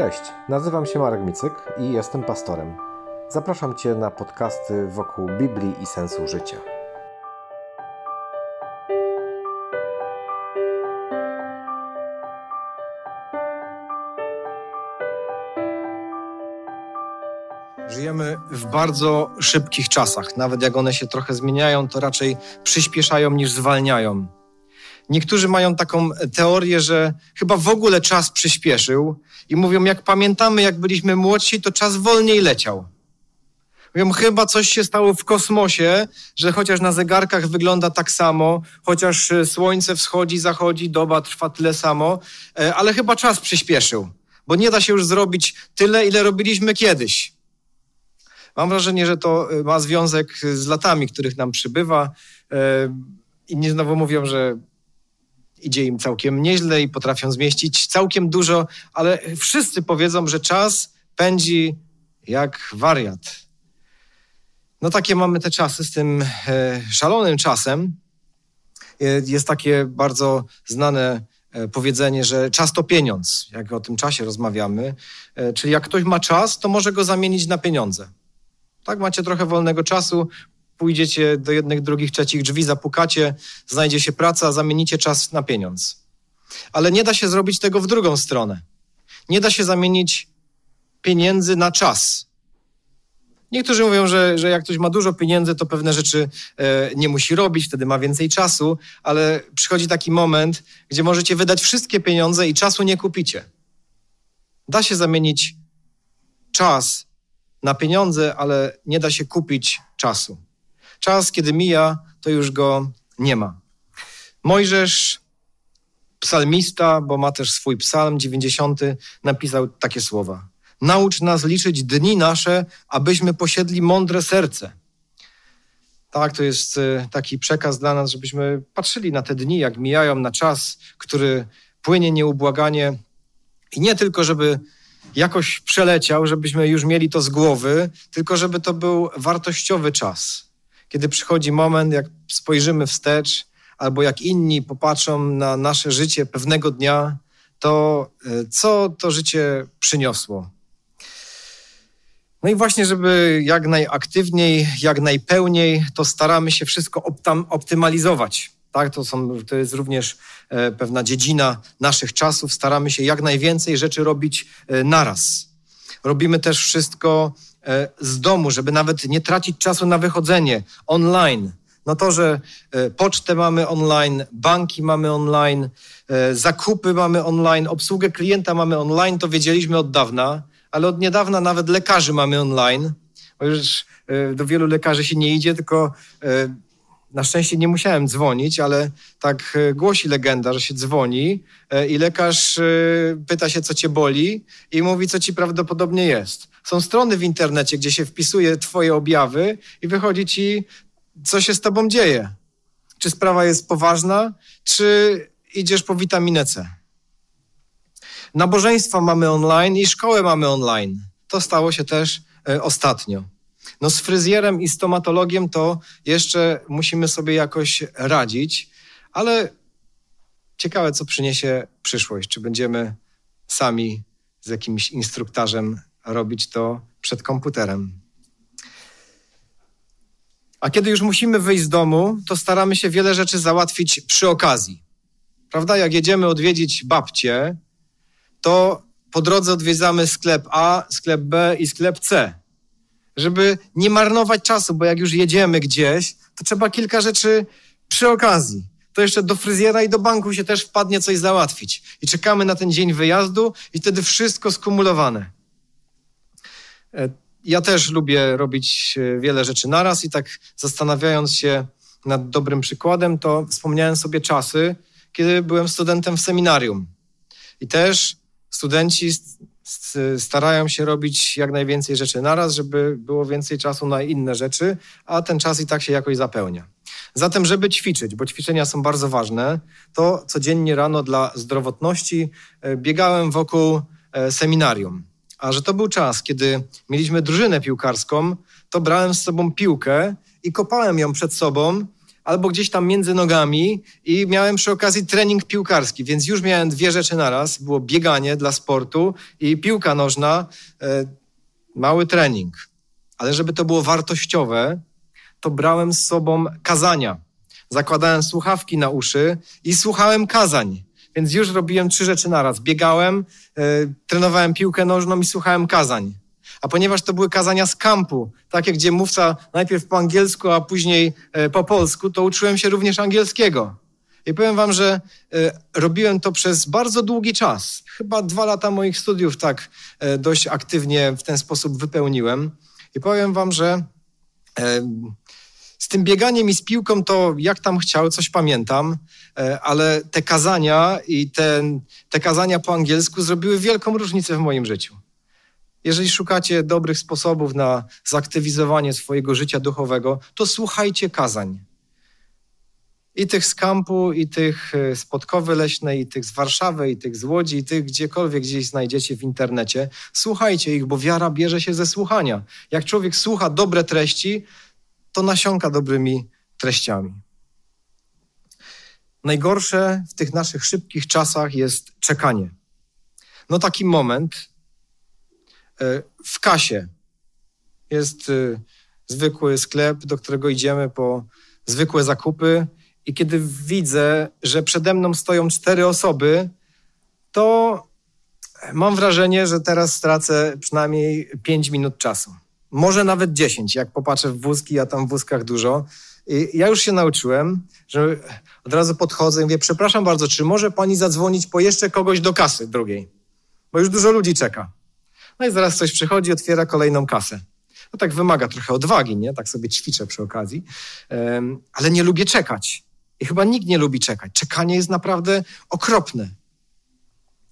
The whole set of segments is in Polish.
Cześć, nazywam się Marek Micyk i jestem pastorem. Zapraszam Cię na podcasty wokół Biblii i sensu życia. Żyjemy w bardzo szybkich czasach. Nawet jak one się trochę zmieniają, to raczej przyspieszają niż zwalniają. Niektórzy mają taką teorię, że chyba w ogóle czas przyspieszył i mówią, jak pamiętamy, jak byliśmy młodsi, to czas wolniej leciał. Mówią, chyba coś się stało w kosmosie, że chociaż na zegarkach wygląda tak samo, chociaż e, słońce wschodzi, zachodzi, doba trwa tyle samo, e, ale chyba czas przyspieszył, bo nie da się już zrobić tyle, ile robiliśmy kiedyś. Mam wrażenie, że to e, ma związek z latami, których nam przybywa. Inni znowu mówią, że idzie im całkiem nieźle i potrafią zmieścić całkiem dużo, ale wszyscy powiedzą, że czas pędzi jak wariat. No takie mamy te czasy z tym e, szalonym czasem. E, jest takie bardzo znane e, powiedzenie, że czas to pieniądz, jak o tym czasie rozmawiamy. Czyli jak ktoś ma czas, to może go zamienić na pieniądze. Tak, macie trochę wolnego czasu, pójdziecie do jednych, drugich, trzecich drzwi, zapukacie, znajdzie się praca, zamienicie czas na pieniądz. Ale nie da się zrobić tego w drugą stronę. Nie da się zamienić pieniędzy na czas. Niektórzy mówią, że, że jak ktoś ma dużo pieniędzy, to pewne rzeczy e, nie musi robić, wtedy ma więcej czasu, ale przychodzi taki moment, gdzie możecie wydać wszystkie pieniądze i czasu nie kupicie. Da się zamienić czas na pieniądze, ale nie da się kupić czasu. Czas, kiedy mija, to już go nie ma. Mojżesz, psalmista, bo ma też swój psalm 90, napisał takie słowa. Naucz nas liczyć dni nasze, abyśmy posiedli mądre serce. Tak, to jest e, taki przekaz dla nas, żebyśmy patrzyli na te dni, jak mijają, na czas, który płynie nieubłaganie. I nie tylko, żeby jakoś przeleciał, żebyśmy już mieli to z głowy, tylko żeby to był wartościowy czas kiedy przychodzi moment, jak spojrzymy wstecz, albo jak inni popatrzą na nasze życie pewnego dnia, to e, co to życie przyniosło. No i właśnie, żeby jak najaktywniej, jak najpełniej, to staramy się wszystko optymalizować. Tak, to, są, to jest również e, pewna dziedzina naszych czasów. Staramy się jak najwięcej rzeczy robić e, naraz. Robimy też wszystko z domu, żeby nawet nie tracić czasu na wychodzenie online. No to, że e, pocztę mamy online, banki mamy online, e, zakupy mamy online, obsługę klienta mamy online, to wiedzieliśmy od dawna, ale od niedawna nawet lekarzy mamy online. Bo już do wielu lekarzy się nie idzie, tylko na szczęście nie musiałem dzwonić, ale tak głosi legenda, że się dzwoni i lekarz pyta się, co cię boli i mówi, co ci prawdopodobnie jest. Są strony w internecie, gdzie się wpisuje twoje objawy i wychodzi ci, co się z tobą dzieje. Czy sprawa jest poważna, czy idziesz po witaminę C. Nabożeństwa mamy online i szkołę mamy online. To stało się też e, ostatnio. No z fryzjerem i stomatologiem to jeszcze musimy sobie jakoś radzić, ale ciekawe, co przyniesie przyszłość. Czy będziemy sami z jakimś instruktarzem robić to przed komputerem. A kiedy już musimy wyjść z domu, to staramy się wiele rzeczy załatwić przy okazji. Prawda? Jak jedziemy odwiedzić babcię, to po drodze odwiedzamy sklep A, sklep B i sklep C. Żeby nie marnować czasu, bo jak już jedziemy gdzieś, to trzeba kilka rzeczy przy okazji. To jeszcze do fryzjera i do banku się też wpadnie coś załatwić. I czekamy na ten dzień wyjazdu i wtedy wszystko skumulowane. E, ja też lubię robić e, wiele rzeczy naraz i tak zastanawiając się nad dobrym przykładem, to wspomniałem sobie czasy, kiedy byłem studentem w seminarium. I też studenci starają się robić jak najwięcej rzeczy naraz, żeby było więcej czasu na inne rzeczy, a ten czas i tak się jakoś zapełnia. Zatem, żeby ćwiczyć, bo ćwiczenia są bardzo ważne, to codziennie rano dla zdrowotności e, biegałem wokół seminarium. A że to był czas, kiedy mieliśmy drużynę piłkarską, to brałem z sobą piłkę i kopałem ją przed sobą, albo gdzieś tam między nogami i miałem przy okazji trening piłkarski, więc już miałem dwie rzeczy naraz. Było bieganie dla sportu i piłka nożna, e, mały trening. Ale żeby to było wartościowe, to brałem z sobą kazania. Zakładałem słuchawki na uszy i słuchałem kazań. Więc już robiłem trzy rzeczy naraz. Biegałem, e, trenowałem piłkę nożną i słuchałem kazań. A ponieważ to były kazania z kampu, takie, gdzie mówca najpierw po angielsku, a później e, po polsku, to uczyłem się również angielskiego. I powiem wam, że e, robiłem to przez bardzo długi czas. Chyba dwa lata moich studiów tak e, dość aktywnie w ten sposób wypełniłem. I powiem wam, że z tym bieganiem i z piłką to jak tam chciał, coś pamiętam, ale te kazania i te, te kazania po angielsku zrobiły wielką różnicę w moim życiu. Jeżeli szukacie dobrych sposobów na zaktywizowanie swojego życia duchowego, to słuchajcie kazań. I tych z kampu, i tych e, z Podkowy Leśnej, i tych z Warszawy, i tych z Łodzi, i tych gdziekolwiek gdzieś znajdziecie w internecie. Słuchajcie ich, bo wiara bierze się ze słuchania. Jak człowiek słucha dobre treści, to nasiąka dobrymi treściami. Najgorsze w tych naszych szybkich czasach jest czekanie. No taki moment, w kasie jest e, zwykły sklep, do którego idziemy po zwykłe zakupy, i kiedy widzę, że przede mną stoją cztery osoby, to mam wrażenie, że teraz stracę przynajmniej pięć minut czasu. Może nawet dziesięć, jak popatrzę w wózki, ja tam w wózkach dużo. I ja już się nauczyłem, że od razu podchodzę i mówię, przepraszam bardzo, czy może pani zadzwonić po jeszcze kogoś do kasy drugiej? Bo już dużo ludzi czeka. No i zaraz ktoś przychodzi, otwiera kolejną kasę. No tak wymaga trochę odwagi, nie? Tak sobie ćwiczę przy okazji. Ale nie lubię czekać. I chyba nikt nie lubi czekać. Czekanie jest naprawdę okropne.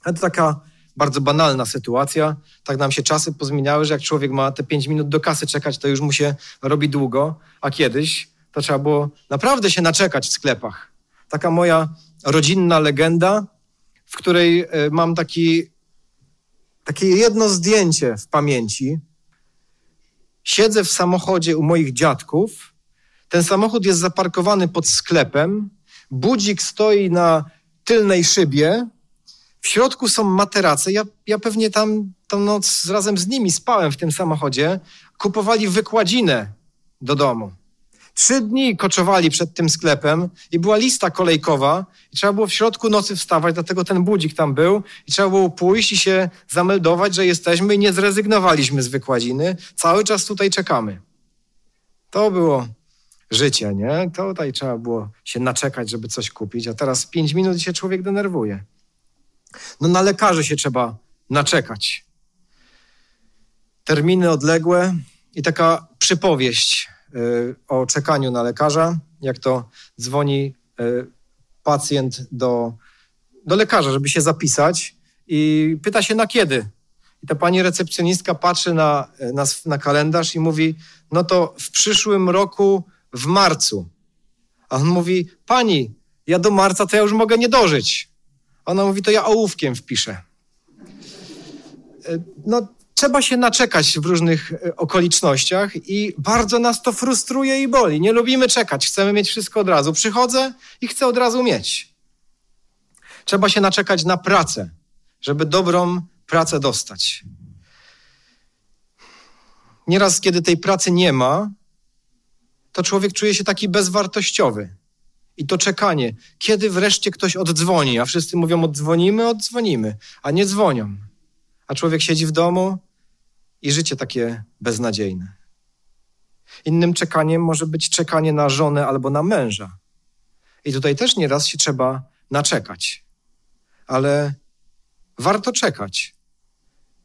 Ale to taka bardzo banalna sytuacja. Tak nam się czasy pozmieniały, że jak człowiek ma te pięć minut do kasy czekać, to już mu się robi długo, a kiedyś to trzeba było naprawdę się naczekać w sklepach. Taka moja rodzinna legenda, w której e, mam taki takie jedno zdjęcie w pamięci. Siedzę w samochodzie u moich dziadków. Ten samochód jest zaparkowany pod sklepem. Budzik stoi na tylnej szybie. W środku są materace. Ja, ja pewnie tam tą noc razem z nimi spałem w tym samochodzie. Kupowali wykładzinę do domu. Trzy dni koczowali przed tym sklepem i była lista kolejkowa i trzeba było w środku nocy wstawać, dlatego ten budzik tam był i trzeba było pójść i się zameldować, że jesteśmy i nie zrezygnowaliśmy z wykładziny. Cały czas tutaj czekamy. To było życie, nie? To tutaj trzeba było się naczekać, żeby coś kupić, a teraz pięć minut się człowiek denerwuje. No na lekarzy się trzeba naczekać. Terminy odległe i taka przypowieść o czekaniu na lekarza, jak to dzwoni y, pacjent do, do lekarza, żeby się zapisać i pyta się na kiedy. I ta pani recepcjonistka patrzy na, na, na kalendarz i mówi, no to w przyszłym roku w marcu. A on mówi, pani, ja do marca to ja już mogę nie dożyć. Ona mówi, to ja ołówkiem wpiszę. Y, no trzeba się naczekać w różnych e, okolicznościach i bardzo nas to frustruje i boli. Nie lubimy czekać, chcemy mieć wszystko od razu. Przychodzę i chcę od razu mieć. Trzeba się naczekać na pracę, żeby dobrą pracę dostać. Nieraz, kiedy tej pracy nie ma, to człowiek czuje się taki bezwartościowy. I to czekanie, kiedy wreszcie ktoś oddzwoni, a wszyscy mówią: oddzwonimy, oddzwonimy, a nie dzwonią. A człowiek siedzi w domu i życie takie beznadziejne. Innym czekaniem może być czekanie na żonę albo na męża. I tutaj też nieraz się trzeba naczekać. Ale warto czekać.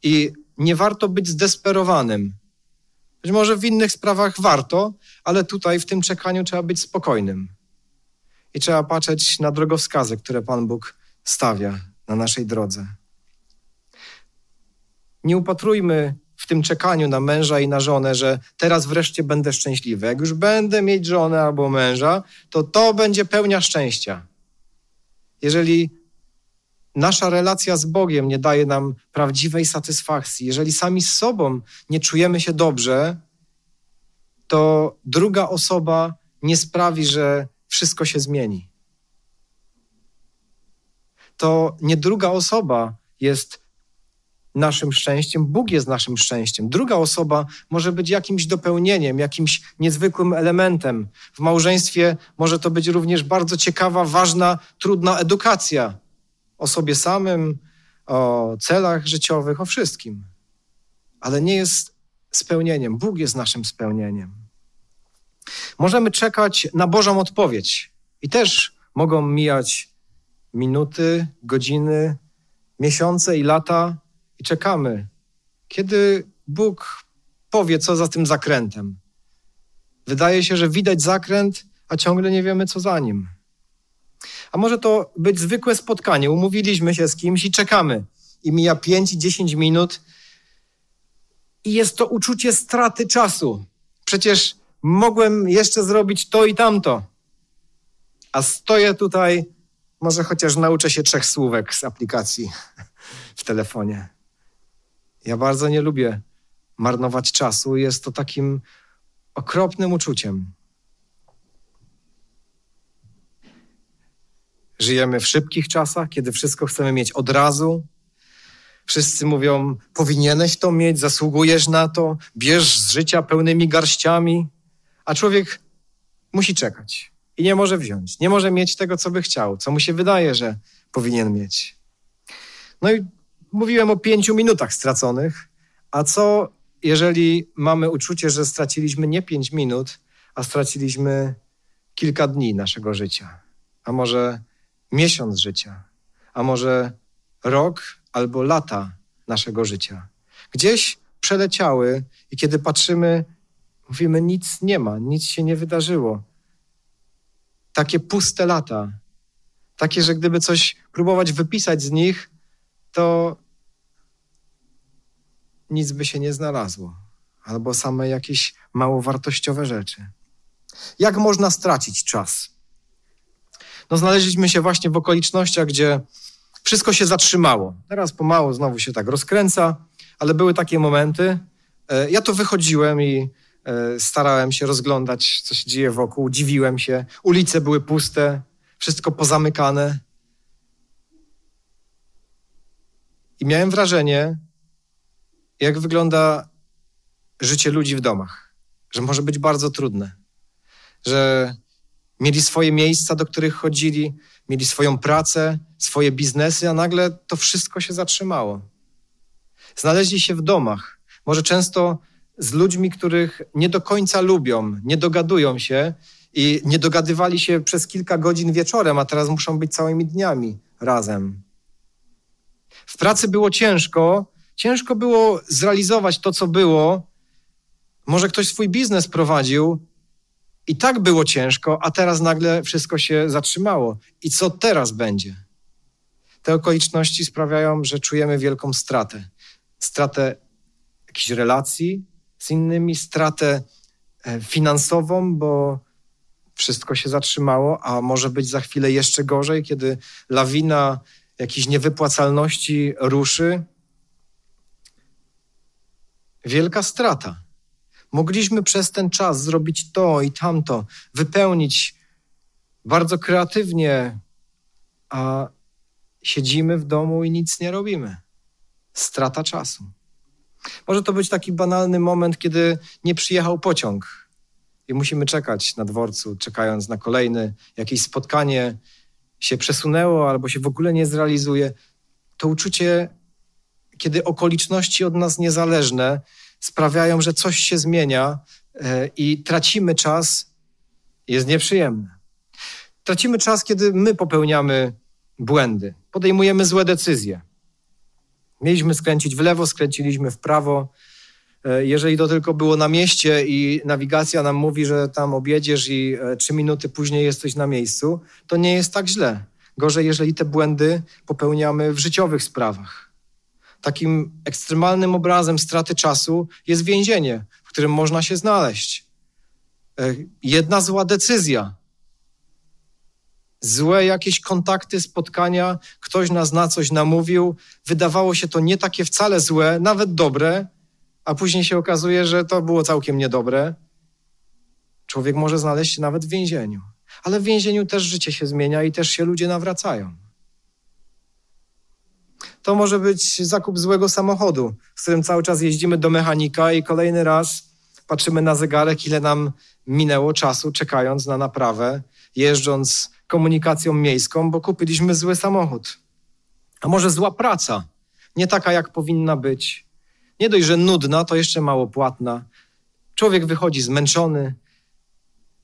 I nie warto być zdesperowanym. Być może w innych sprawach warto, ale tutaj w tym czekaniu trzeba być spokojnym. I trzeba patrzeć na drogowskazy, które Pan Bóg stawia na naszej drodze. Nie upatrujmy w tym czekaniu na męża i na żonę, że teraz wreszcie będę szczęśliwy. Jak już będę mieć żonę albo męża, to to będzie pełnia szczęścia. Jeżeli nasza relacja z Bogiem nie daje nam prawdziwej satysfakcji, jeżeli sami z sobą nie czujemy się dobrze, to druga osoba nie sprawi, że wszystko się zmieni. To nie druga osoba jest naszym szczęściem, Bóg jest naszym szczęściem. Druga osoba może być jakimś dopełnieniem, jakimś niezwykłym elementem. W małżeństwie może to być również bardzo ciekawa, ważna, trudna edukacja o sobie samym, o celach życiowych, o wszystkim. Ale nie jest spełnieniem. Bóg jest naszym spełnieniem. Możemy czekać na Bożą odpowiedź i też mogą mijać minuty, godziny, miesiące i lata i czekamy, kiedy Bóg powie, co za tym zakrętem. Wydaje się, że widać zakręt, a ciągle nie wiemy, co za nim. A może to być zwykłe spotkanie. Umówiliśmy się z kimś i czekamy. I mija 5-10 minut, i jest to uczucie straty czasu. Przecież mogłem jeszcze zrobić to i tamto. A stoję tutaj, może chociaż nauczę się trzech słówek z aplikacji w telefonie. Ja bardzo nie lubię marnować czasu. Jest to takim okropnym uczuciem. Żyjemy w szybkich czasach, kiedy wszystko chcemy mieć od razu. Wszyscy mówią: powinieneś to mieć, zasługujesz na to, bierz z życia pełnymi garściami, a człowiek musi czekać i nie może wziąć, nie może mieć tego, co by chciał, co mu się wydaje, że powinien mieć. No i mówiłem o pięciu minutach straconych, a co jeżeli mamy uczucie, że straciliśmy nie pięć minut, a straciliśmy kilka dni naszego życia, a może miesiąc życia, a może rok albo lata naszego życia. Gdzieś przeleciały i kiedy patrzymy, mówimy, nic nie ma, nic się nie wydarzyło. Takie puste lata, takie, że gdyby coś próbować wypisać z nich, to nic by się nie znalazło, albo same jakieś mało wartościowe rzeczy. Jak można stracić czas? No, znaleźliśmy się właśnie w okolicznościach, gdzie wszystko się zatrzymało. Teraz pomału znowu się tak rozkręca, ale były takie momenty. E, ja to wychodziłem i e, starałem się rozglądać, co się dzieje wokół. Dziwiłem się. Ulice były puste, wszystko pozamykane. I miałem wrażenie, jak wygląda życie ludzi w domach, że może być bardzo trudne, że mieli swoje miejsca, do których chodzili, mieli swoją pracę, swoje biznesy, a nagle to wszystko się zatrzymało. Znaleźli się w domach, może często z ludźmi, których nie do końca lubią, nie dogadują się i nie dogadywali się przez kilka godzin wieczorem, a teraz muszą być całymi dniami razem. W pracy było ciężko, ciężko było zrealizować to, co było. Może ktoś swój biznes prowadził, i tak było ciężko, a teraz nagle wszystko się zatrzymało. I co teraz będzie? Te okoliczności sprawiają, że czujemy wielką stratę. Stratę jakichś relacji z innymi, stratę e, finansową, bo wszystko się zatrzymało, a może być za chwilę jeszcze gorzej, kiedy lawina jakiejś niewypłacalności ruszy. Wielka strata. Mogliśmy przez ten czas zrobić to i tamto, wypełnić bardzo kreatywnie, a siedzimy w domu i nic nie robimy. Strata czasu. Może to być taki banalny moment, kiedy nie przyjechał pociąg i musimy czekać na dworcu, czekając na kolejne jakieś spotkanie się przesunęło albo się w ogóle nie zrealizuje. To uczucie, kiedy okoliczności od nas niezależne sprawiają, że coś się zmienia e, i tracimy czas, jest nieprzyjemne. Tracimy czas, kiedy my popełniamy błędy, podejmujemy złe decyzje. Mieliśmy skręcić w lewo, skręciliśmy w prawo. E, jeżeli to tylko było na mieście i nawigacja nam mówi, że tam objedziesz i e, trzy minuty później jesteś na miejscu, to nie jest tak źle. Gorzej, jeżeli te błędy popełniamy w życiowych sprawach. Takim ekstremalnym obrazem straty czasu jest więzienie, w którym można się znaleźć. E, jedna zła decyzja, złe jakieś kontakty, spotkania, ktoś nas na coś namówił, wydawało się to nie takie wcale złe, nawet dobre, a później się okazuje, że to było całkiem niedobre. Człowiek może znaleźć się nawet w więzieniu. Ale w więzieniu też życie się zmienia i też się ludzie nawracają. To może być zakup złego samochodu, z którym cały czas jeździmy do mechanika i kolejny raz patrzymy na zegarek, ile nam minęło czasu, czekając na naprawę, jeżdżąc komunikacją miejską, bo kupiliśmy zły samochód. A może zła praca, nie taka jak powinna być. Nie dość, że nudna, to jeszcze mało płatna. Człowiek wychodzi zmęczony,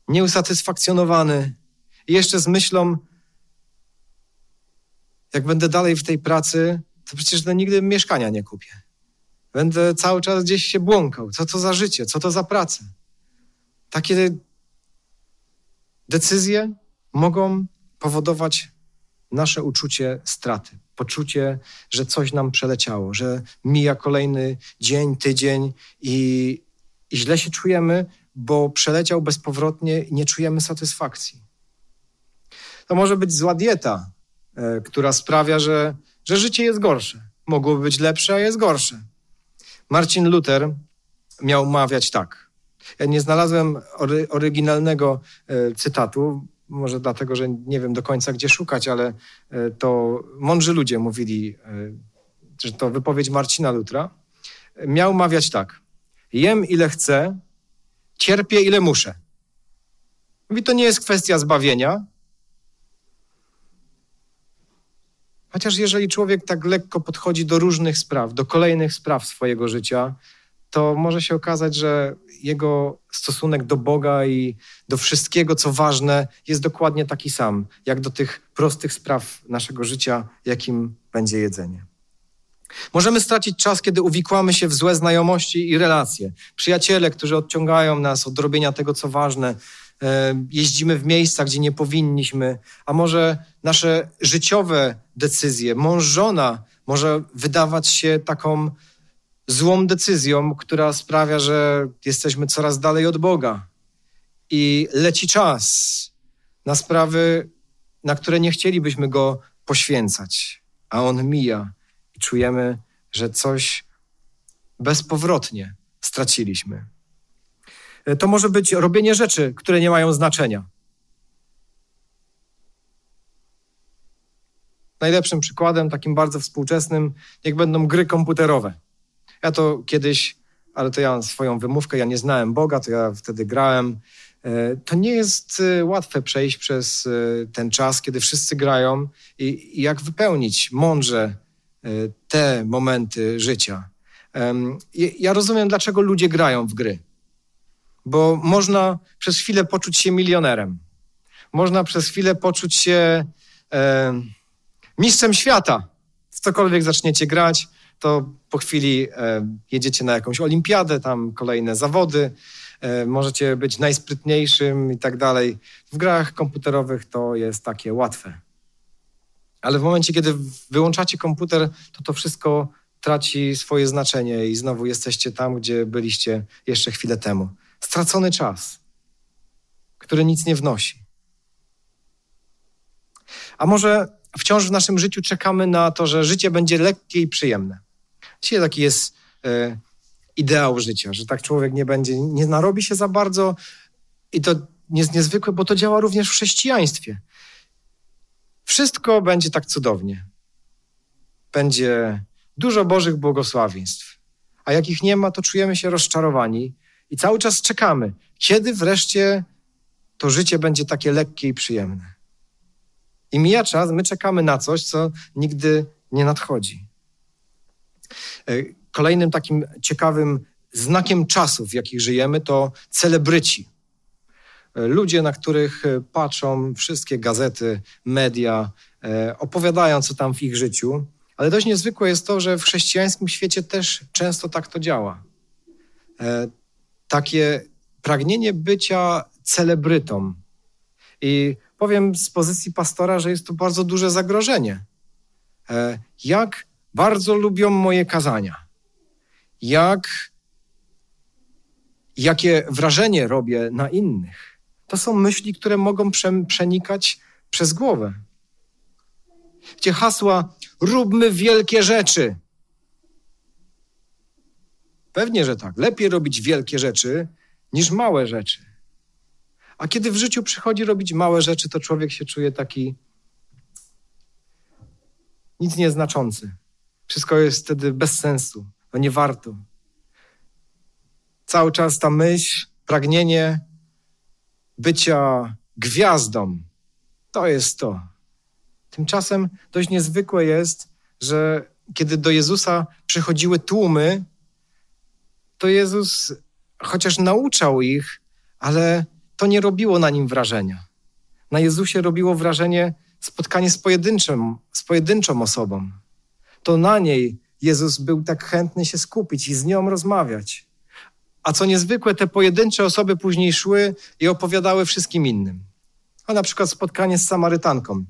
nieusatysfakcjonowany jeszcze z myślą, jak będę dalej w tej pracy, to przecież to nigdy mieszkania nie kupię. Będę cały czas gdzieś się błąkał. Co to za życie? Co to za praca? Takie decyzje mogą powodować nasze uczucie straty, poczucie, że coś nam przeleciało, że mija kolejny dzień, tydzień i, i źle się czujemy, bo przeleciał bezpowrotnie i nie czujemy satysfakcji. To może być zła dieta, e, która sprawia, że, że życie jest gorsze. Mogłoby być lepsze, a jest gorsze. Marcin Luther miał mawiać tak. Ja nie znalazłem ory, oryginalnego e, cytatu, może dlatego, że nie wiem do końca, gdzie szukać, ale e, to mądrzy ludzie mówili, e, że to wypowiedź Marcina Lutra. Miał mawiać tak. Jem ile chcę, cierpię ile muszę. Mówi, to nie jest kwestia zbawienia. Chociaż jeżeli człowiek tak lekko podchodzi do różnych spraw, do kolejnych spraw swojego życia, to może się okazać, że jego stosunek do Boga i do wszystkiego, co ważne, jest dokładnie taki sam, jak do tych prostych spraw naszego życia, jakim będzie jedzenie. Możemy stracić czas, kiedy uwikłamy się w złe znajomości i relacje. Przyjaciele, którzy odciągają nas od robienia tego, co ważne, jeździmy w miejsca, gdzie nie powinniśmy, a może nasze życiowe decyzje, mąż, żona może wydawać się taką złą decyzją, która sprawia, że jesteśmy coraz dalej od Boga. I leci czas na sprawy, na które nie chcielibyśmy go poświęcać, a on mija i czujemy, że coś bezpowrotnie straciliśmy. To może być robienie rzeczy, które nie mają znaczenia. Najlepszym przykładem, takim bardzo współczesnym, niech będą gry komputerowe. Ja to kiedyś, ale to ja mam swoją wymówkę, ja nie znałem Boga, to ja wtedy grałem. E, to nie jest e, łatwe przejść przez e, ten czas, kiedy wszyscy grają i jak wypełnić mądrze te momenty życia. Ja rozumiem, dlaczego ludzie grają w gry. Bo można przez chwilę poczuć się milionerem. Można przez chwilę poczuć się e, mistrzem świata. W cokolwiek zaczniecie grać, to po chwili e, jedziecie na jakąś olimpiadę, tam kolejne zawody, e, możecie być najsprytniejszym i tak dalej. W grach komputerowych to jest takie łatwe. Ale w momencie, kiedy wyłączacie komputer, to to wszystko traci swoje znaczenie i znowu jesteście tam, gdzie byliście jeszcze chwilę temu. Stracony czas, który nic nie wnosi. A może wciąż w naszym życiu czekamy na to, że życie będzie lekkie i przyjemne. Dzisiaj taki jest e, ideał życia, że tak człowiek nie będzie, nie narobi się za bardzo i to jest niezwykłe, bo to działa również w chrześcijaństwie. Wszystko będzie tak cudownie. Będzie dużo Bożych błogosławieństw. A jak ich nie ma, to czujemy się rozczarowani i cały czas czekamy, kiedy wreszcie to życie będzie takie lekkie i przyjemne. I mija czas, my czekamy na coś, co nigdy nie nadchodzi. E, kolejnym takim ciekawym znakiem czasów, w jakich żyjemy, to celebryci. E, ludzie, na których e, patrzą wszystkie gazety, media, opowiadają, co tam w ich życiu. Ale dość niezwykłe jest to, że w chrześcijańskim świecie też często tak to działa. Takie pragnienie bycia celebrytą. I powiem z pozycji pastora, że jest to bardzo duże zagrożenie. Jak bardzo lubią moje kazania. Jak, jakie wrażenie robię na innych. To są myśli, które mogą przenikać przez głowę. Gdzie hasła róbmy wielkie rzeczy. Pewnie, że tak. Lepiej robić wielkie rzeczy niż małe rzeczy. A kiedy w życiu przychodzi robić małe rzeczy, to człowiek się czuje taki nic nieznaczący. Wszystko jest wtedy bez sensu. No nie warto. Cały czas ta myśl, pragnienie bycia gwiazdą, to jest to. Tymczasem dość niezwykłe jest, że kiedy do Jezusa przychodziły tłumy, to Jezus chociaż nauczał ich, ale to nie robiło na nim wrażenia. Na Jezusie robiło wrażenie spotkanie z pojedynczym, z pojedynczą osobą. To na niej Jezus był tak chętny się skupić i z nią rozmawiać. A co niezwykłe, te pojedyncze osoby później szły i opowiadały wszystkim innym. A na przykład spotkanie z Samarytanką.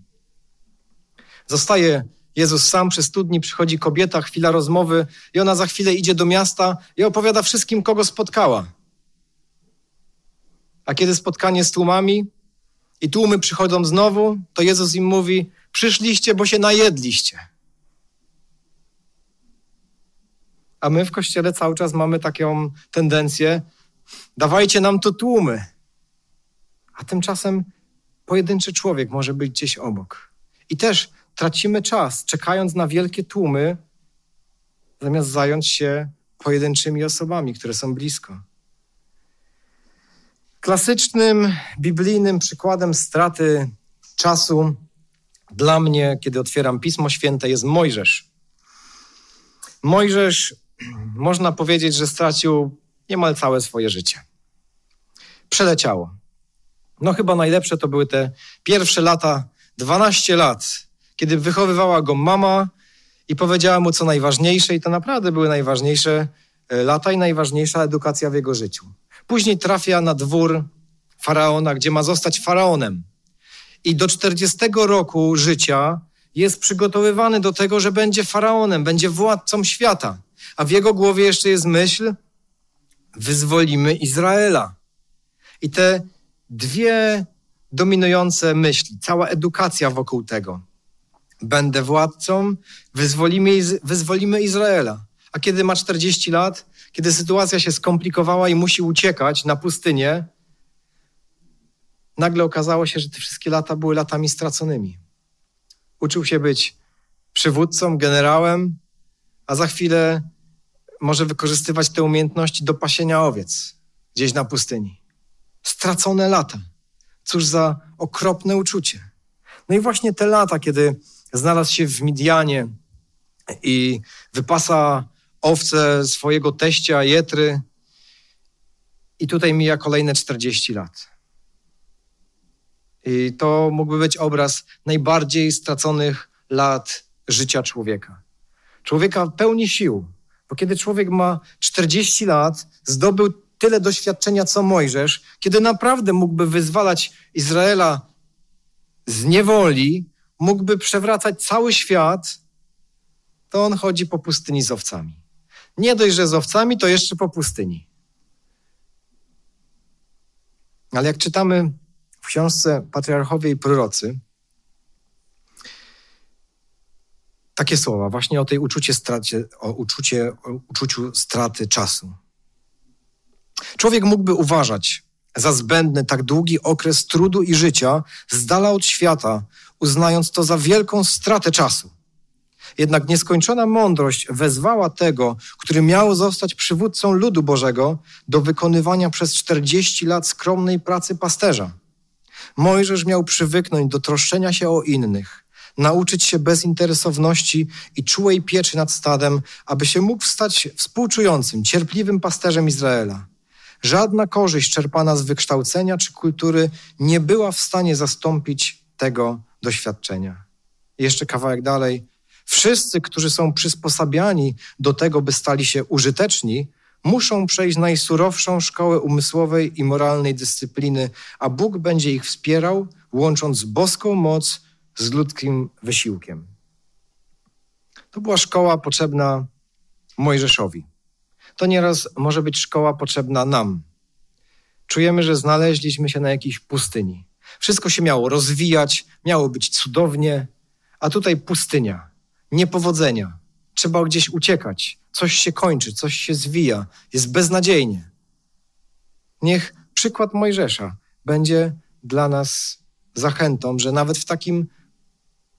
Zostaje Jezus sam przy studni, przychodzi kobieta, chwila rozmowy i ona za chwilę idzie do miasta i opowiada wszystkim, kogo spotkała. A kiedy spotkanie z tłumami i tłumy przychodzą znowu, to Jezus im mówi: Przyszliście, bo się najedliście. A my w kościele cały czas mamy taką tendencję: dawajcie nam to tłumy. A tymczasem pojedynczy człowiek może być gdzieś obok. I też tracimy czas, czekając na wielkie tłumy, zamiast zająć się pojedynczymi osobami, które są blisko. Klasycznym biblijnym przykładem straty czasu dla mnie, kiedy otwieram Pismo Święte, jest Mojżesz. Mojżesz, można powiedzieć, że stracił niemal całe swoje życie. Przeleciało. No, chyba najlepsze to były te pierwsze lata, 12 lat, kiedy wychowywała go mama i powiedziała mu co najważniejsze, i to naprawdę były najważniejsze e, lata i najważniejsza edukacja w jego życiu. Później trafia na dwór faraona, gdzie ma zostać faraonem. I do 40 roku życia jest przygotowywany do tego, że będzie faraonem, będzie władcą świata. A w jego głowie jeszcze jest myśl: wyzwolimy Izraela. I te dwie dominujące myśli, cała edukacja wokół tego. Będę władcą, wyzwolimy, wyzwolimy Izraela. A kiedy ma 40 lat, kiedy sytuacja się skomplikowała i musi uciekać na pustynię, nagle okazało się, że te wszystkie lata były latami straconymi. Uczył się być przywódcą, generałem, a za chwilę może wykorzystywać te umiejętności do pasienia owiec gdzieś na pustyni. Stracone lata. Cóż za okropne uczucie. No i właśnie te lata, kiedy znalazł się w Midianie i wypasa owce swojego teścia Jetry i tutaj mija kolejne 40 lat. I to mógłby być obraz najbardziej straconych lat życia człowieka. Człowieka pełni sił, bo kiedy człowiek ma 40 lat, zdobył tyle doświadczenia co Mojżesz, kiedy naprawdę mógłby wyzwalać Izraela z niewoli, mógłby przewracać cały świat, to on chodzi po pustyni z owcami. Nie dość, że z owcami, to jeszcze po pustyni. Ale jak czytamy w książce Patriarchowie i Prorocy, takie słowa właśnie o tej uczucie stracie, o, uczucie, o uczuciu straty czasu. Człowiek mógłby uważać za zbędny tak długi okres trudu i życia z dala od świata, uznając to za wielką stratę czasu. Jednak nieskończona mądrość wezwała tego, który miał zostać przywódcą ludu Bożego, do wykonywania przez 40 lat skromnej pracy pasterza. Mojżesz miał przywyknąć do troszczenia się o innych, nauczyć się bezinteresowności i czułej pieczy nad stadem, aby się mógł stać współczującym, cierpliwym pasterzem Izraela. Żadna korzyść czerpana z wykształcenia czy kultury nie była w stanie zastąpić tego doświadczenia. I jeszcze kawałek dalej. Wszyscy, którzy są przysposabiani do tego, by stali się użyteczni, muszą przejść najsurowszą szkołę umysłowej i moralnej dyscypliny, a Bóg będzie ich wspierał, łącząc boską moc z ludzkim wysiłkiem. To była szkoła potrzebna Mojżeszowi. To nieraz może być szkoła potrzebna nam. Czujemy, że znaleźliśmy się na jakiejś pustyni. Wszystko się miało rozwijać, miało być cudownie, a tutaj pustynia, niepowodzenia. Trzeba gdzieś uciekać. Coś się kończy, coś się zwija, jest beznadziejnie. Niech przykład Mojżesza będzie dla nas zachętą, że nawet w takim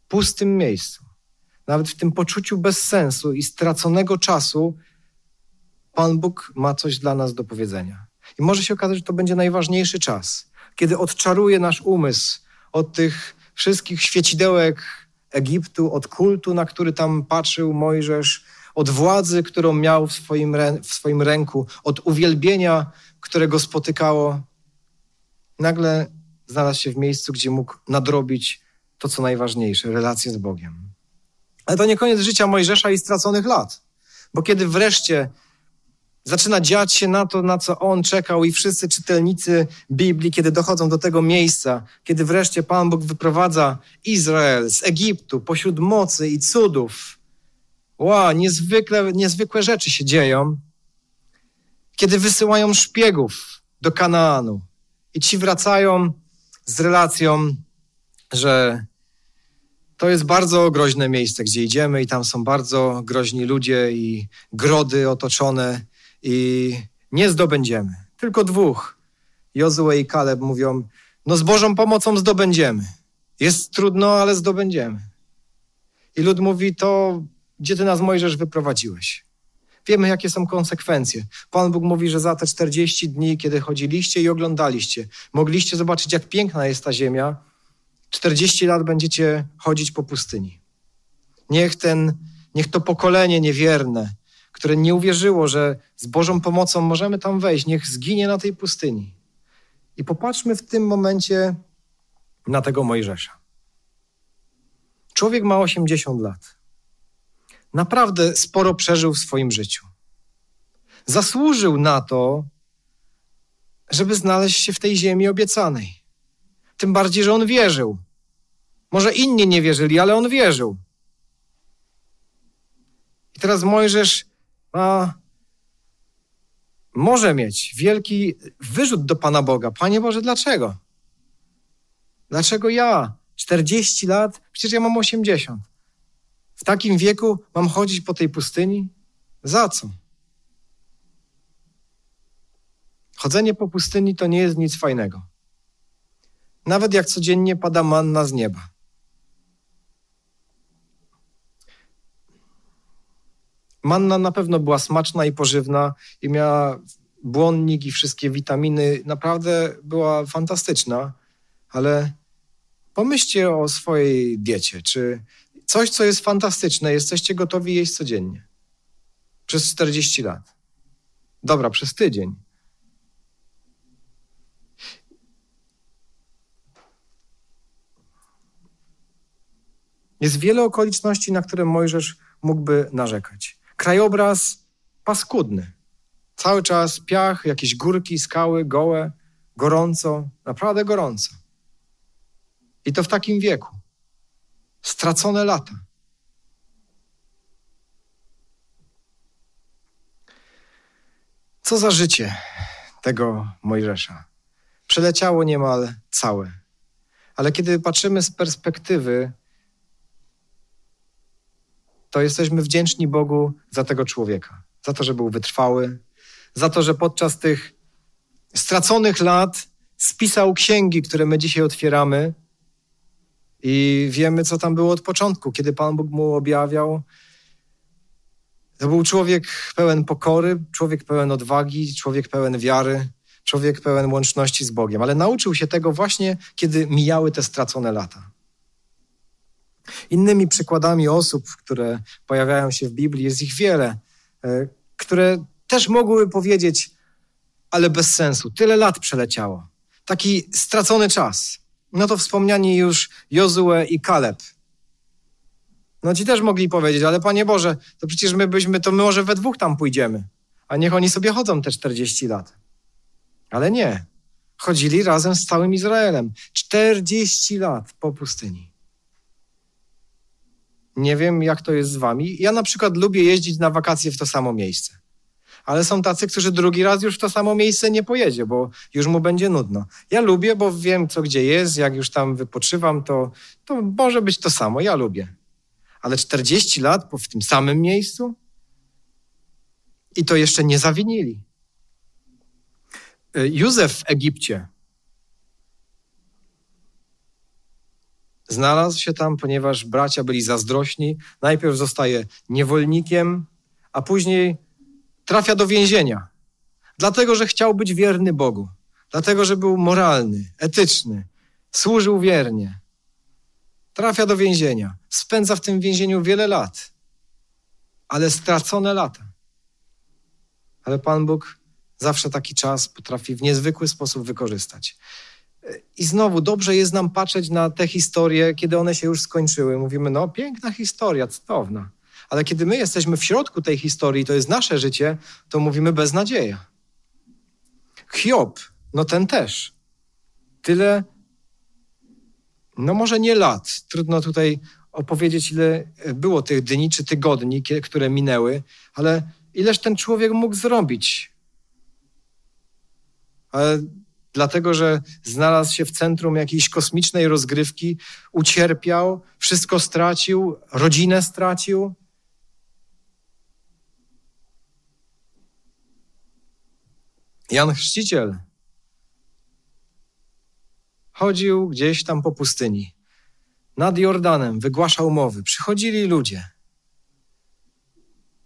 pustym miejscu, nawet w tym poczuciu bezsensu i straconego czasu, Pan Bóg ma coś dla nas do powiedzenia. I może się okazać, że to będzie najważniejszy czas, kiedy odczaruje nasz umysł od tych wszystkich świecidełek Egiptu, od kultu, na który tam patrzył Mojżesz, od władzy, którą miał w swoim, w swoim ręku, od uwielbienia, które go spotykało. Nagle znalazł się w miejscu, gdzie mógł nadrobić to, co najważniejsze relacje z Bogiem. Ale to nie koniec życia Mojżesza i straconych lat, bo kiedy wreszcie zaczyna dziać się na to, na co on czekał, i wszyscy czytelnicy Biblii, kiedy dochodzą do tego miejsca, kiedy wreszcie Pan Bóg wyprowadza Izrael z Egiptu pośród mocy i cudów. Wow, niezwykle, niezwykłe rzeczy się dzieją. Kiedy wysyłają szpiegów do Kanaanu i ci wracają z relacją, że to jest bardzo groźne miejsce, gdzie idziemy, i tam są bardzo groźni ludzie i grody otoczone i nie zdobędziemy. Tylko dwóch, Jozue i Kaleb, mówią: No, z Bożą pomocą zdobędziemy. Jest trudno, ale zdobędziemy. I lud mówi: To gdzie ty nas, Mojżesz, wyprowadziłeś? Wiemy, jakie są konsekwencje. Pan Bóg mówi, że za te 40 dni, kiedy chodziliście i oglądaliście, mogliście zobaczyć, jak piękna jest ta ziemia. 40 lat będziecie chodzić po pustyni. Niech ten, niech to pokolenie niewierne, które nie uwierzyło, że z Bożą pomocą możemy tam wejść, niech zginie na tej pustyni. I popatrzmy w tym momencie na tego Mojżesza. Człowiek ma 80 lat. Naprawdę sporo przeżył w swoim życiu. Zasłużył na to, żeby znaleźć się w tej ziemi obiecanej. Tym bardziej, że on wierzył. Może inni nie wierzyli, ale on wierzył. I teraz Mojżesz a, może mieć wielki wyrzut do Pana Boga. Panie Boże, dlaczego? Dlaczego ja? 40 lat? Przecież ja mam 80. W takim wieku mam chodzić po tej pustyni? Za co? Chodzenie po pustyni to nie jest nic fajnego. Nawet jak codziennie pada manna z nieba. Manna na pewno była smaczna i pożywna i miała błonnik i wszystkie witaminy. Naprawdę była fantastyczna, ale pomyślcie o swojej diecie. Czy coś, co jest fantastyczne, jesteście gotowi jeść codziennie? Przez 40 lat. Dobra, przez tydzień. Jest wiele okoliczności, na które Mojżesz mógłby narzekać. Krajobraz paskudny. Cały czas piach, jakieś górki, skały, gołe, gorąco, naprawdę gorąco. I to w takim wieku. Stracone lata. Co za życie tego Mojżesza. Przeleciało niemal całe. Ale kiedy patrzymy z perspektywy to jesteśmy wdzięczni Bogu za tego człowieka, za to, że był wytrwały, za to, że podczas tych straconych lat spisał księgi, które my dzisiaj otwieramy i wiemy, co tam było od początku, kiedy Pan Bóg mu objawiał. To był człowiek pełen pokory, człowiek pełen odwagi, człowiek pełen wiary, człowiek pełen łączności z Bogiem, ale nauczył się tego właśnie, kiedy mijały te stracone lata. Innymi przykładami osób, które pojawiają się w Biblii, jest ich wiele, e, które też mogłyby powiedzieć, ale bez sensu, tyle lat przeleciało. Taki stracony czas. No to wspomniani już Jozue i Kaleb. No ci też mogli powiedzieć, ale Panie Boże, to przecież my byśmy, to my może we dwóch tam pójdziemy, a niech oni sobie chodzą te 40 lat. Ale nie. Chodzili razem z całym Izraelem. 40 lat po pustyni. Nie wiem, jak to jest z wami. Ja na przykład lubię jeździć na wakacje w to samo miejsce. Ale są tacy, którzy drugi raz już w to samo miejsce nie pojedzie, bo już mu będzie nudno. Ja lubię, bo wiem, co gdzie jest. Jak już tam wypoczywam, to, to może być to samo. Ja lubię. Ale 40 lat w tym samym miejscu? I to jeszcze nie zawinili. Y, Józef w Egipcie Znalazł się tam, ponieważ bracia byli zazdrośni. Najpierw zostaje niewolnikiem, a później trafia do więzienia. Dlatego, że chciał być wierny Bogu. Dlatego, że był moralny, etyczny, służył wiernie. Trafia do więzienia. Spędza w tym więzieniu wiele lat, ale stracone lata. Ale Pan Bóg zawsze taki czas potrafi w niezwykły sposób wykorzystać. I znowu dobrze jest nam patrzeć na te historie, kiedy one się już skończyły. Mówimy, no piękna historia, cudowna. Ale kiedy my jesteśmy w środku tej historii, to jest nasze życie, to mówimy beznadzieja. Hiob, no ten też. Tyle, no może nie lat, trudno tutaj opowiedzieć, ile było tych dni czy tygodni, które minęły, ale ileż ten człowiek mógł zrobić. Ale dlatego, że znalazł się w centrum jakiejś kosmicznej rozgrywki, ucierpiał, wszystko stracił, rodzinę stracił. Jan Chrzciciel chodził gdzieś tam po pustyni. Nad Jordanem wygłaszał mowy. Przychodzili ludzie.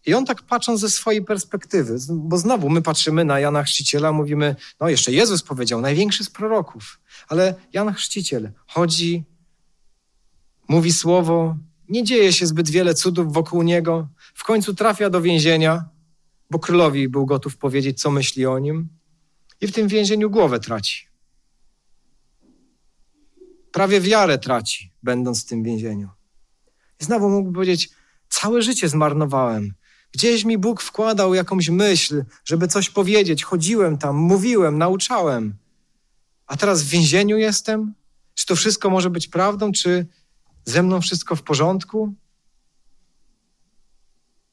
I on tak patrząc ze swojej perspektywy, bo znowu my patrzymy na Jana Chrzciciela, mówimy, no jeszcze Jezus powiedział, największy z proroków. Ale Jan Chrzciciel chodzi, mówi słowo, nie dzieje się zbyt wiele cudów wokół niego. W końcu trafia do więzienia, bo królowi był gotów powiedzieć, co myśli o nim. I w tym więzieniu głowę traci. Prawie wiarę traci, będąc w tym więzieniu. I znowu mógłby powiedzieć, całe życie zmarnowałem. Gdzieś mi Bóg wkładał jakąś myśl, żeby coś powiedzieć. Chodziłem tam, mówiłem, nauczałem. A teraz w więzieniu jestem? Czy to wszystko może być prawdą? Czy ze mną wszystko w porządku?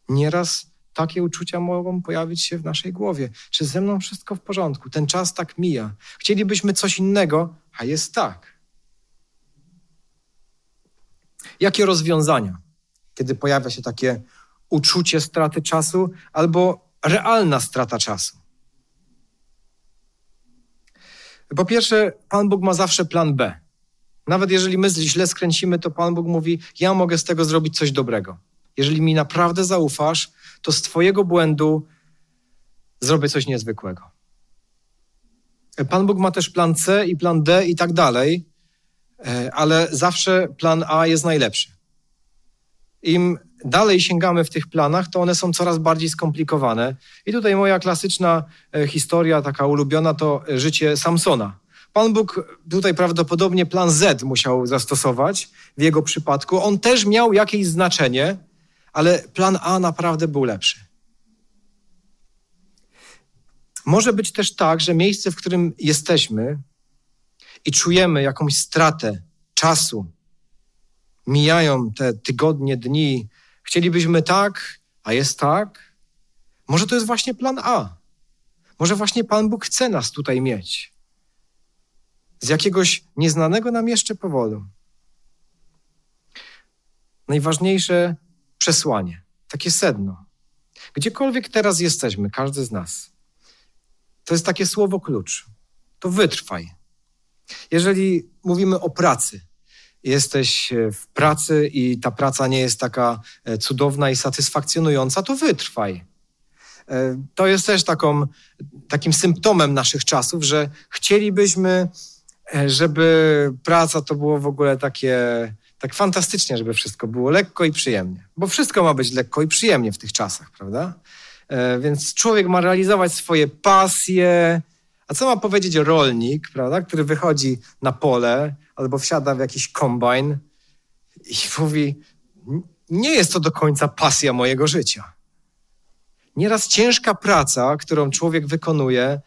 Nieraz takie uczucia mogą pojawić się w naszej głowie. Czy ze mną wszystko w porządku? Ten czas tak mija. Chcielibyśmy coś innego, a jest tak. Jakie rozwiązania, kiedy pojawia się takie uczucie straty czasu albo realna strata czasu? Po pierwsze, Pan Bóg ma zawsze plan B. Nawet jeżeli my źle skręcimy, to Pan Bóg mówi: Ja mogę z tego zrobić coś dobrego. Jeżeli mi naprawdę zaufasz, to z Twojego błędu zrobię coś niezwykłego. Pan Bóg ma też plan C i plan D i tak dalej, e, ale zawsze plan A jest najlepszy. Im dalej sięgamy w tych planach, to one są coraz bardziej skomplikowane. I tutaj moja klasyczna e, historia, taka ulubiona, to życie Samsona. Pan Bóg tutaj prawdopodobnie plan Z musiał zastosować w jego przypadku. On też miał jakieś znaczenie, ale plan A naprawdę był lepszy. Może być też tak, że miejsce, w którym jesteśmy i czujemy jakąś stratę czasu, mijają te tygodnie, dni, chcielibyśmy tak, a jest tak. Może to jest właśnie plan A. Może właśnie Pan Bóg chce nas tutaj mieć. Z jakiegoś nieznanego nam jeszcze powodu. Najważniejsze przesłanie, takie sedno. Gdziekolwiek teraz jesteśmy, każdy z nas, to jest takie słowo klucz. To wytrwaj. Jeżeli mówimy o pracy, jesteś w pracy i ta praca nie jest taka e, cudowna i satysfakcjonująca, to wytrwaj. E, to jest też taką, takim symptomem naszych czasów, że chcielibyśmy, e, żeby praca to było w ogóle takie tak fantastycznie, żeby wszystko było lekko i przyjemnie. Bo wszystko ma być lekko i przyjemnie w tych czasach, prawda? E, więc człowiek ma realizować swoje pasje. A co ma powiedzieć rolnik, prawda, który wychodzi na pole albo wsiada w jakiś kombajn i mówi: Nie jest to do końca pasja mojego życia. Nieraz ciężka praca, którą człowiek wykonuje,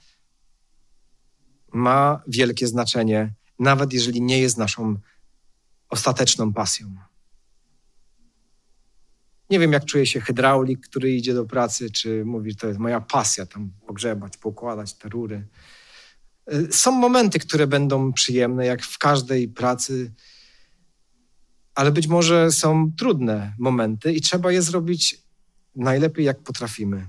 ma wielkie znaczenie, nawet jeżeli nie jest naszą ostateczną pasją. Nie wiem, jak czuje się hydraulik, który idzie do pracy, czy mówi, to jest moja pasja, tam pogrzebać, pokładać te rury. Y, są momenty, które będą przyjemne, jak w każdej pracy, ale być może są trudne momenty i trzeba je zrobić najlepiej, jak potrafimy.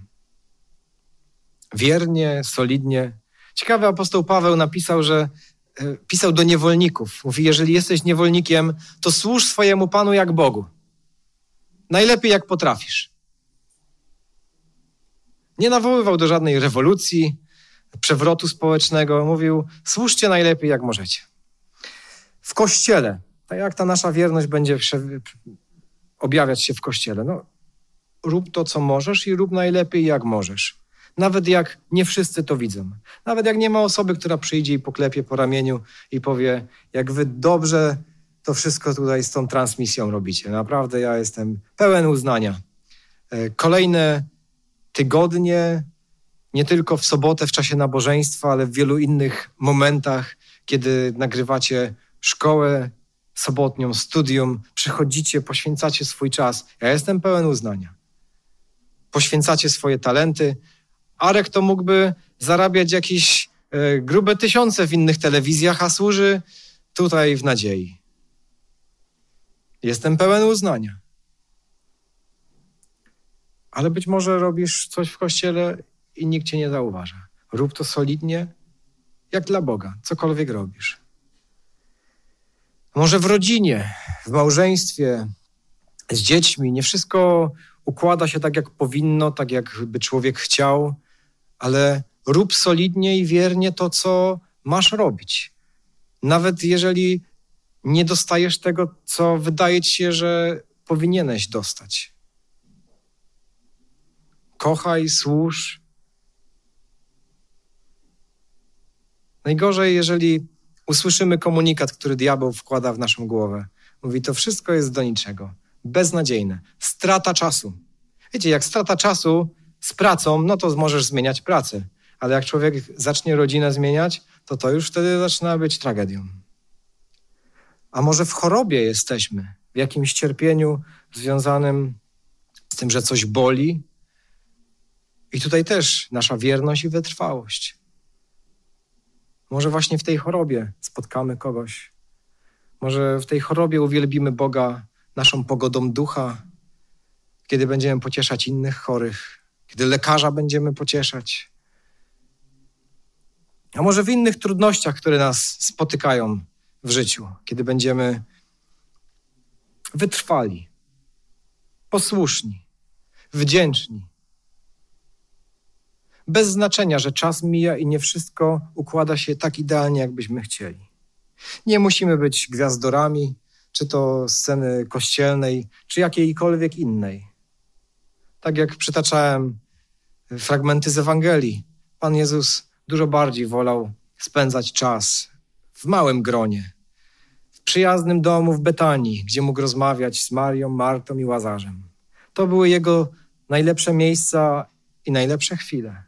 Wiernie, solidnie. Ciekawy apostoł Paweł napisał, że e, pisał do niewolników. Mówi, jeżeli jesteś niewolnikiem, to służ swojemu Panu jak Bogu. Najlepiej jak potrafisz. Nie nawoływał do żadnej rewolucji, przewrotu społecznego. Mówił, służcie najlepiej jak możecie. W kościele, tak jak ta nasza wierność będzie objawiać się w kościele, no, rób to, co możesz i rób najlepiej jak możesz. Nawet jak nie wszyscy to widzą. Nawet jak nie ma osoby, która przyjdzie i poklepie po ramieniu i powie, jak wy dobrze to wszystko tutaj z tą transmisją robicie. Naprawdę ja jestem pełen uznania. E, kolejne tygodnie, nie tylko w sobotę w czasie nabożeństwa, ale w wielu innych momentach, kiedy nagrywacie szkołę sobotnią, studium, przychodzicie, poświęcacie swój czas. Ja jestem pełen uznania. Poświęcacie swoje talenty. Arek to mógłby zarabiać jakieś e, grube tysiące w innych telewizjach, a służy tutaj w nadziei. Jestem pełen uznania. Ale być może robisz coś w kościele i nikt cię nie zauważa. Rób to solidnie, jak dla Boga, cokolwiek robisz. Może w rodzinie, w małżeństwie, z dziećmi, nie wszystko układa się tak, jak powinno, tak, jakby człowiek chciał, ale rób solidnie i wiernie to, co masz robić. Nawet jeżeli nie dostajesz tego, co wydaje ci się, że powinieneś dostać. Kochaj, służ. Najgorzej, jeżeli usłyszymy komunikat, który diabeł wkłada w naszą głowę. Mówi, to wszystko jest do niczego. Beznadziejne. Strata czasu. Wiecie, jak strata czasu z pracą, no to możesz zmieniać pracę. Ale jak człowiek zacznie rodzinę zmieniać, to to już wtedy zaczyna być tragedią. A może w chorobie jesteśmy, w jakimś cierpieniu związanym z tym, że coś boli. I tutaj też nasza wierność i wytrwałość. Może właśnie w tej chorobie spotkamy kogoś. Może w tej chorobie uwielbimy Boga naszą pogodą ducha, kiedy będziemy pocieszać innych chorych, kiedy lekarza będziemy pocieszać. A może w innych trudnościach, które nas spotykają w życiu, kiedy będziemy wytrwali, posłuszni, wdzięczni, bez znaczenia, że czas mija i nie wszystko układa się tak idealnie, jakbyśmy chcieli. Nie musimy być gwiazdorami, czy to sceny kościelnej, czy jakiejkolwiek innej. Tak jak przytaczałem fragmenty z Ewangelii, Pan Jezus dużo bardziej wolał spędzać czas w małym gronie, w przyjaznym domu w Betanii, gdzie mógł rozmawiać z Marią, Martą i Łazarzem. To były jego najlepsze miejsca i najlepsze chwile.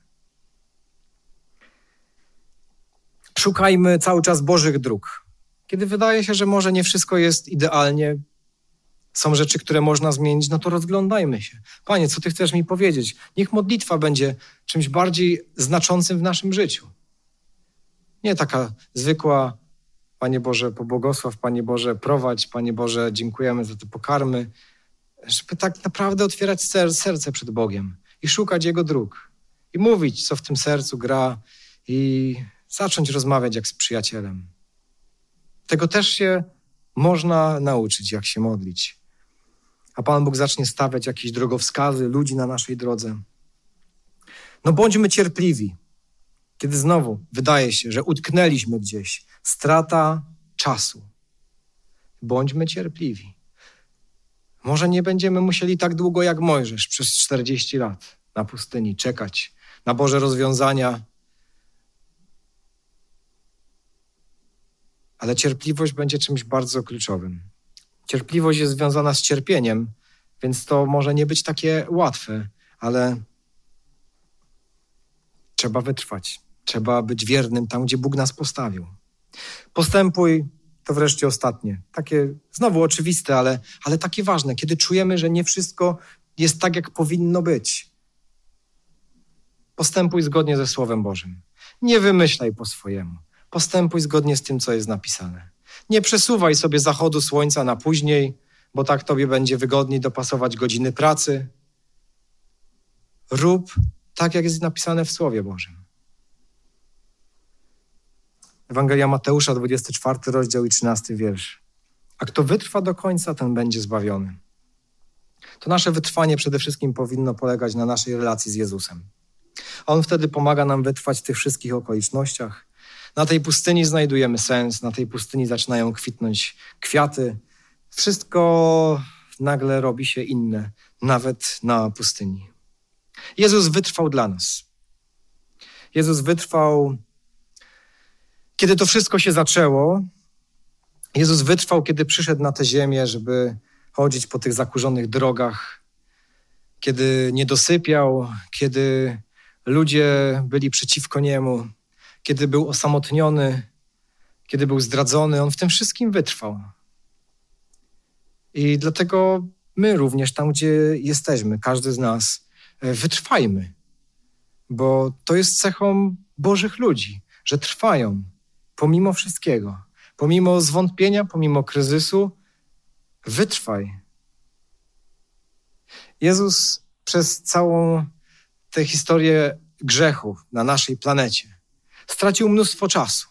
szukajmy cały czas Bożych dróg. Kiedy wydaje się, że może nie wszystko jest idealnie, są rzeczy, które można zmienić, no to rozglądajmy się. Panie, co Ty chcesz mi powiedzieć? Niech modlitwa będzie czymś bardziej znaczącym w naszym życiu. Nie taka zwykła, Panie Boże, pobłogosław, Panie Boże, prowadź, Panie Boże, dziękujemy za te pokarmy. Żeby tak naprawdę otwierać serce przed Bogiem i szukać Jego dróg. I mówić, co w tym sercu gra i zacząć rozmawiać jak z przyjacielem. Tego też się można nauczyć, jak się modlić. A Pan Bóg zacznie stawiać jakieś drogowskazy ludzi na naszej drodze. No bądźmy cierpliwi, kiedy znowu wydaje się, że utknęliśmy gdzieś. Strata czasu. Bądźmy cierpliwi. Może nie będziemy musieli tak długo jak Mojżesz przez 40 lat na pustyni czekać na Boże rozwiązania, ale cierpliwość będzie czymś bardzo kluczowym. Cierpliwość jest związana z cierpieniem, więc to może nie być takie łatwe, ale trzeba wytrwać. Trzeba być wiernym tam, gdzie Bóg nas postawił. Postępuj, to wreszcie ostatnie. Takie znowu oczywiste, ale, ale takie ważne, kiedy czujemy, że nie wszystko jest tak, jak powinno być. Postępuj zgodnie ze Słowem Bożym. Nie wymyślaj po swojemu. Postępuj zgodnie z tym, co jest napisane. Nie przesuwaj sobie zachodu słońca na później, bo tak tobie będzie wygodniej dopasować godziny pracy. Rób tak, jak jest napisane w Słowie Bożym. Ewangelia Mateusza, 24 rozdział i 13 wiersz. A kto wytrwa do końca, ten będzie zbawiony. To nasze wytrwanie przede wszystkim powinno polegać na naszej relacji z Jezusem. On wtedy pomaga nam wytrwać w tych wszystkich okolicznościach. Na tej pustyni znajdujemy sens, na tej pustyni zaczynają kwitnąć kwiaty. Wszystko nagle robi się inne, nawet na pustyni. Jezus wytrwał dla nas. Jezus wytrwał, kiedy to wszystko się zaczęło. Jezus wytrwał, kiedy przyszedł na tę ziemię, żeby chodzić po tych zakurzonych drogach, kiedy nie dosypiał, kiedy ludzie byli przeciwko niemu, kiedy był osamotniony, kiedy był zdradzony. On w tym wszystkim wytrwał. I dlatego my również, tam gdzie jesteśmy, każdy z nas, e, wytrwajmy, bo to jest cechą Bożych ludzi, że trwają pomimo wszystkiego, pomimo zwątpienia, pomimo kryzysu. Wytrwaj. Jezus przez całą tę historię grzechu na naszej planecie stracił mnóstwo czasu.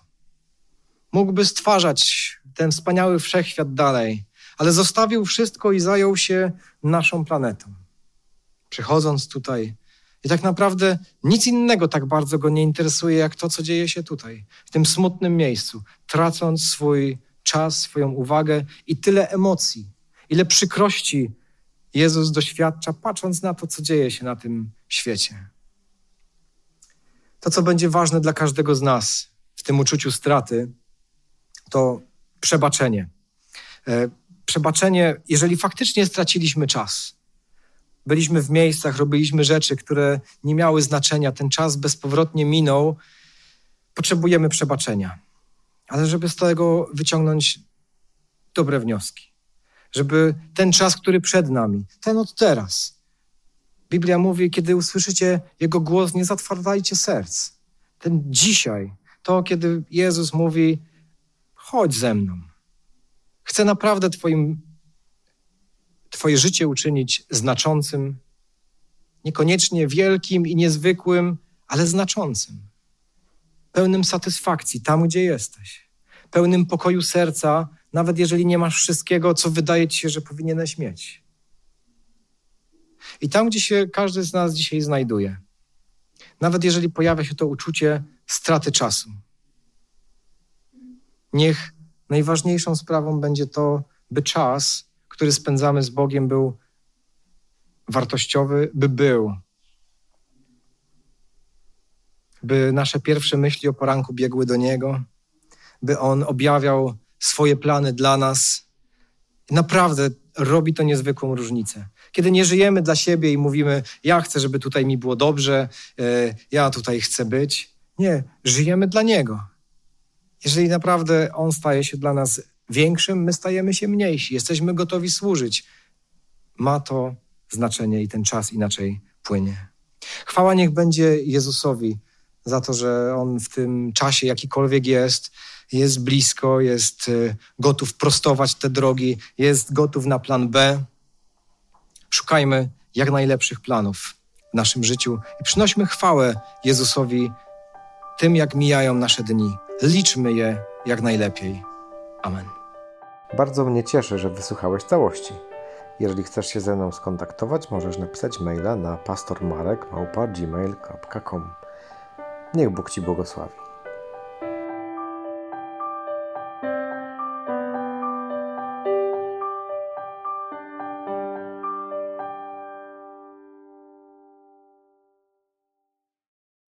Mógłby stwarzać ten wspaniały wszechświat dalej, ale zostawił wszystko i zajął się naszą planetą. Przychodząc tutaj, i tak naprawdę nic innego tak bardzo go nie interesuje, jak to, co dzieje się tutaj, w tym smutnym miejscu, tracąc swój czas, swoją uwagę i tyle emocji, ile przykrości Jezus doświadcza, patrząc na to, co dzieje się na tym świecie. To, co będzie ważne dla każdego z nas w tym uczuciu straty, to przebaczenie. E, przebaczenie, jeżeli faktycznie straciliśmy czas. Byliśmy w miejscach, robiliśmy rzeczy, które nie miały znaczenia, ten czas bezpowrotnie minął, potrzebujemy przebaczenia. Ale żeby z tego wyciągnąć dobre wnioski, żeby ten czas, który przed nami, ten od teraz, Biblia mówi, kiedy usłyszycie Jego głos, nie zatwardajcie serc. Ten dzisiaj, to kiedy Jezus mówi, chodź ze mną. Chcę naprawdę twoim, Twoje życie uczynić znaczącym, niekoniecznie wielkim i niezwykłym, ale znaczącym. Pełnym satysfakcji tam, gdzie jesteś. Pełnym pokoju serca, nawet jeżeli nie masz wszystkiego, co wydaje ci się, że powinieneś mieć. I tam, gdzie się każdy z nas dzisiaj znajduje, nawet jeżeli pojawia się to uczucie straty czasu, niech najważniejszą sprawą będzie to, by czas, który spędzamy z Bogiem, był wartościowy, by był. By nasze pierwsze myśli o poranku biegły do Niego, by On objawiał swoje plany dla nas. Naprawdę robi to niezwykłą różnicę. Kiedy nie żyjemy dla siebie i mówimy, ja chcę, żeby tutaj mi było dobrze, e, ja tutaj chcę być. Nie, żyjemy dla Niego. Jeżeli naprawdę On staje się dla nas większym, my stajemy się mniejsi, jesteśmy gotowi służyć. Ma to znaczenie i ten czas inaczej płynie. Chwała niech będzie Jezusowi za to, że On w tym czasie, jakikolwiek jest, jest blisko, jest e, gotów prostować te drogi, jest gotów na plan B. Szukajmy jak najlepszych planów w naszym życiu i przynośmy chwałę Jezusowi tym, jak mijają nasze dni. Liczmy je jak najlepiej. Amen. Bardzo mnie cieszy, że wysłuchałeś całości. Jeżeli chcesz się ze mną skontaktować, możesz napisać maila na pastormarek.gmail.com Niech Bóg Ci błogosławi.